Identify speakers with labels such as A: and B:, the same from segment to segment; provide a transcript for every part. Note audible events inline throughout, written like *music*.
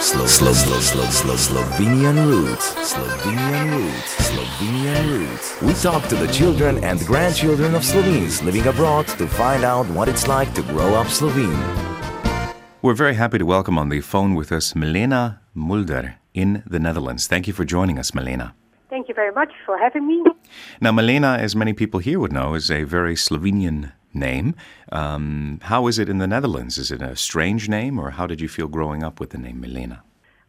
A: Slow, slow, slow, slow, slow, Slovenian roots. Slovenian roots. Slovenian roots. We talk to the children and grandchildren of Slovenes living abroad to find out what it's like to grow up Slovene.
B: We're very happy to welcome on the phone with us Milena Mulder in the Netherlands. Thank you for joining us, Milena.
C: Thank you very much for having me.
B: Now, Milena, as many people here would know, is a very Slovenian name. Um, how is it in the Netherlands? Is it a strange name, or how did you feel growing up with the name Milena?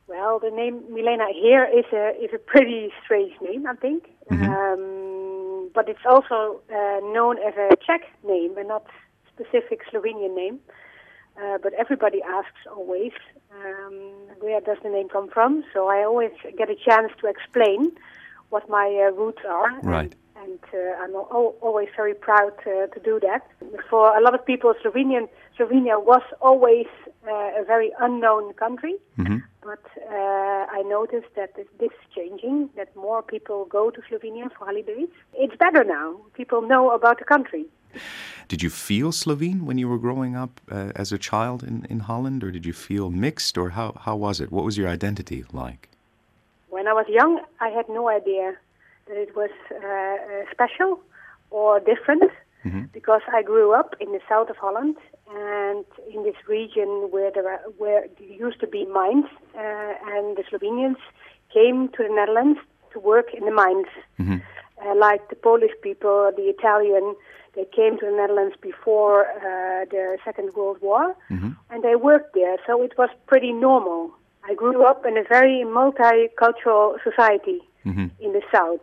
C: Well, the name Milena here is a is a pretty strange name, I think. Um, but it's also uh, known as a Czech name and not specific Slovenian name. Uh, but everybody asks always, um, where does the name come from? So I always get a chance to explain what my uh, roots are.
B: Right.
C: Uh, I'm al- always very proud uh, to do that. For a lot of people, Slovenian Slovenia was always uh, a very unknown country.
B: Mhm.
C: But uh, I noticed that this, this is changing, that more people go to Slovenia for holidays. It's better now. People know about the country.
B: Did you feel Slovene when you were growing up uh, as a child in, in Holland, or did you feel mixed, or how, how was it? What was your identity like?
C: When I was young, I had no idea it was uh, uh, special or different because I grew up in the south of Holland and in this region where there, are, where there used to be mines, uh, and the Slovenians came to the Netherlands to work in the mines. Uh, like the Polish people, the Italian, they came to the Netherlands before uh, the Second World War, and they worked there. So it was pretty normal. I grew up in a very multicultural society in the south,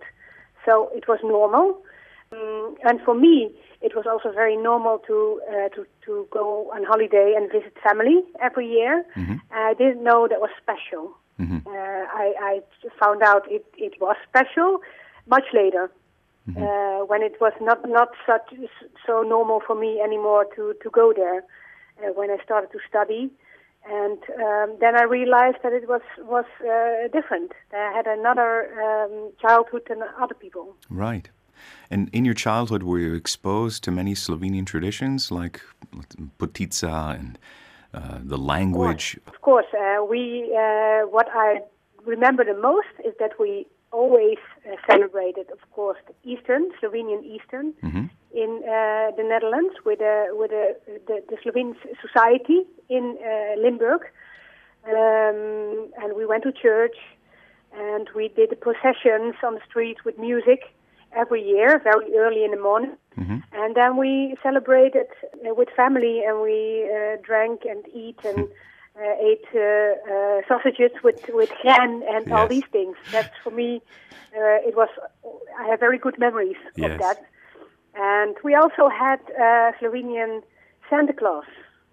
C: so it was normal. Mm, and for me, it was also very normal to uh, to to go on holiday and visit family every year. I didn't know that was special. Uh, I, I found out it, it was special much later, uh, when it was not not such so normal for me anymore to to go there. Uh, when I started to study, and um, then I realized that it was was uh, different. I had another um, childhood than other people.
B: Right. And in your childhood, were you exposed to many Slovenian traditions like potica and uh, the language?
C: Of course, uh, we. Uh, what I remember the most is that we always uh, celebrated, of course, the Eastern Slovenian Eastern in uh, the Netherlands with the with the the, the Slovene society in uh, Limburg, um, and we went to church, and we did the processions on the streets with music every year, very early in the morning. And then we celebrated uh, with family, and we uh, drank and eat and *laughs* uh, ate uh, uh, sausages with with hren and all these things. That's for me. Uh, it was. I have very good memories
B: Yes.
C: of that. And we also had uh, Slovenian Santa Claus.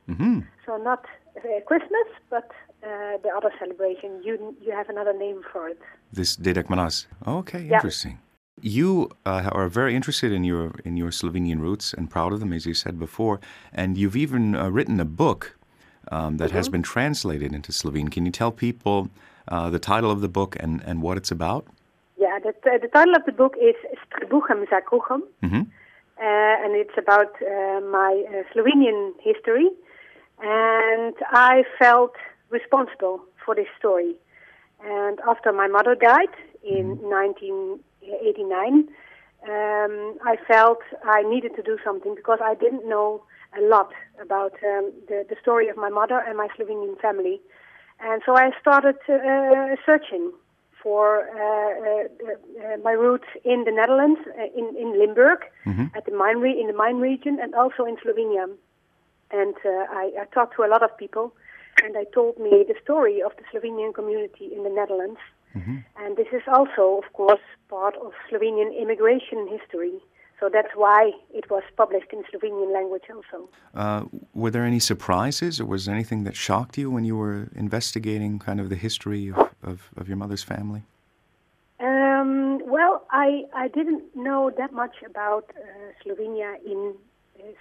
B: Mhm.
C: So not uh, Christmas, but uh, the other celebration. You you have another name for it.
B: This Dedek Mraz. Okay,
C: Yeah.
B: interesting. You uh, are very interested in your in your Slovenian roots and proud of them, as you said before, and you've even uh, written a book um, that has been translated into Slovene. Can you tell people uh, the title of the book and, and what it's about?
C: Yeah, the, the title of the book is Stribuchem za kruchem,
B: Mhm.
C: uh, and it's about uh, my uh, Slovenian history. And I felt responsible for this story. And after my mother died in 1989, um, I felt I needed to do something because I didn't know a lot about um, the, the story of my mother and my Slovenian family. And so I started uh, searching for uh, uh, uh, my roots in the Netherlands, uh, in, in Limburg, at the mine re- in the mine region, and also in Slovenia. And uh, I, I talked to a lot of people, and they told me the story of the Slovenian community in the Netherlands. And this is also, of course, part of Slovenian immigration history. So that's why it was published in Slovenian language also.
B: Uh, were there any surprises, or was there anything that shocked you when you were investigating kind of the history of, of, of your mother's family?
C: Um, well, I, I didn't know that much about uh, Slovenia in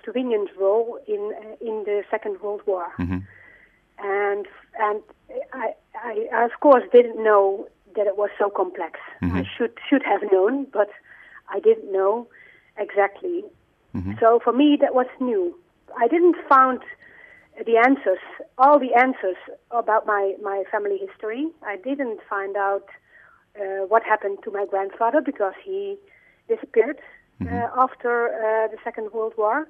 C: Slovenians' role in uh, in the Second World War, and and I, I I of course didn't know that it was so complex. I should should have known, but I didn't know exactly. So for me, that was new. I didn't found the answers, all the answers about my, my family history. I didn't find out uh, what happened to my grandfather because he disappeared mm-hmm. uh, after uh, the Second World War,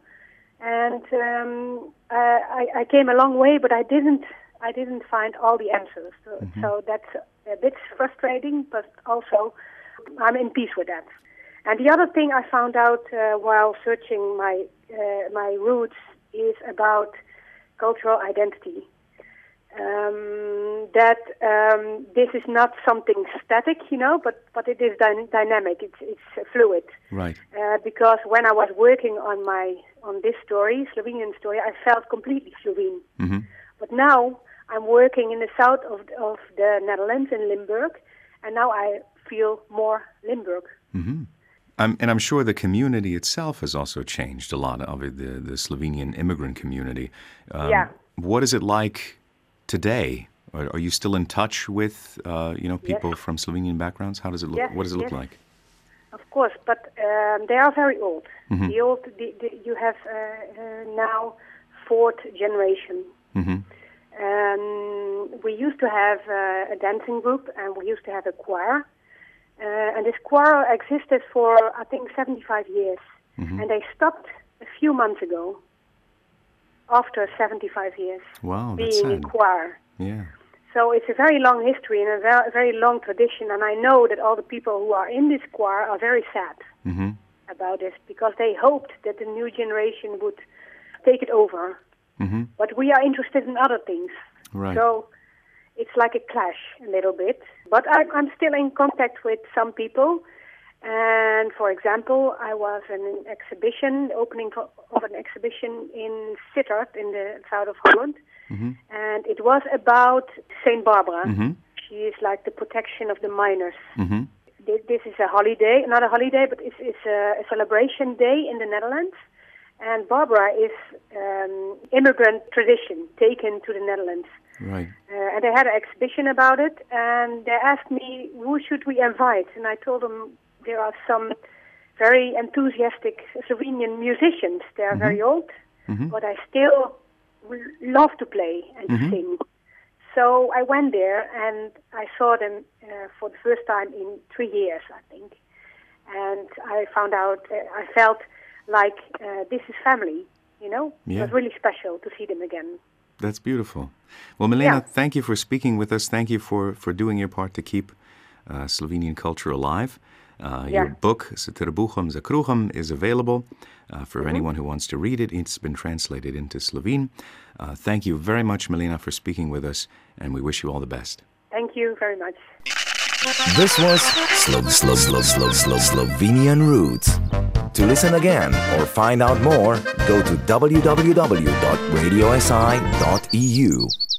C: and um, I, I, came a long way, but I didn't I didn't find all the answers. So, mm-hmm. so that's a bit frustrating, but also I'm in peace with that. And the other thing I found out uh, while searching my uh, my roots is about cultural identity. Um, that um, this is not something static, you know, but, but it is dy- dynamic. It's it's fluid.
B: Right.
C: Uh, because when I was working on my on this story, Slovenian story, I felt completely Slovene. Mm-hmm. But now I'm working in the south of of the Netherlands in Limburg, and now I feel more Limburg.
B: Mm-hmm. Um, and I'm sure the community itself has also changed a lot of it, the, the Slovenian immigrant community.
C: Um, yeah.
B: What is it like today? Are, you still in touch with uh, you know people
C: yes.
B: from Slovenian backgrounds? How does it look?
C: Yes,
B: what does it
C: yes.
B: look like?
C: Of course, but um, they are very old. Mm-hmm. The old, the, the, you have uh, uh, now fourth generation. Mm-hmm. Um, we used to have uh, a dancing group, and we used to have a choir. Uh, and this choir existed for, I think, 75 years. Mm-hmm. And they stopped a few months ago, after 75 years,
B: wow,
C: being
B: sad.
C: a choir.
B: Yeah.
C: So it's a very long history and a very, very long tradition. And I know that all the people who are in this choir are very sad mm-hmm. about this because they hoped that the new generation would take it over. Mm-hmm. But we are interested in other things.
B: Right.
C: So it's like a clash a little bit. But I'm still in contact with some people. And for example, I was in an exhibition, the opening of an exhibition in Sittard in the south of Holland. Mm-hmm. And it was about St. Barbara. Mm-hmm. She is like the protection of the miners. Mm-hmm. This is a holiday, not a holiday, but it's, it's a, a, celebration day in the Netherlands. And Barbara is um, immigrant tradition taken to the Netherlands.
B: Right.
C: Uh, and they had an exhibition about it, and they asked me who should we invite, and I told them there are some very enthusiastic Slovenian musicians. They are mm-hmm. very old, mm-hmm. but I still love to play and mm-hmm. sing. So I went there and I saw them uh, for the first time in three years, I think. And I found out, uh, I felt like uh, this is family, you know?
B: Yeah.
C: It was really special to see them again.
B: That's beautiful. Well, Milena, yeah. thank you for speaking with us. Thank you for, for doing your part to keep uh, Slovenian culture alive. Uh,
C: yeah.
B: Your book, S trebuhom za kruhom, is available uh, for mm-hmm. anyone who wants to read it. It's been translated into Slovene. Uh, thank you very much, Milena, for speaking with us, and we wish you all the best.
C: Thank you very much.
A: This was Slo- Slo- Slo- Slo- Slo- Slovenian Roots. To listen again or find out more, go to www.radiosi.eu.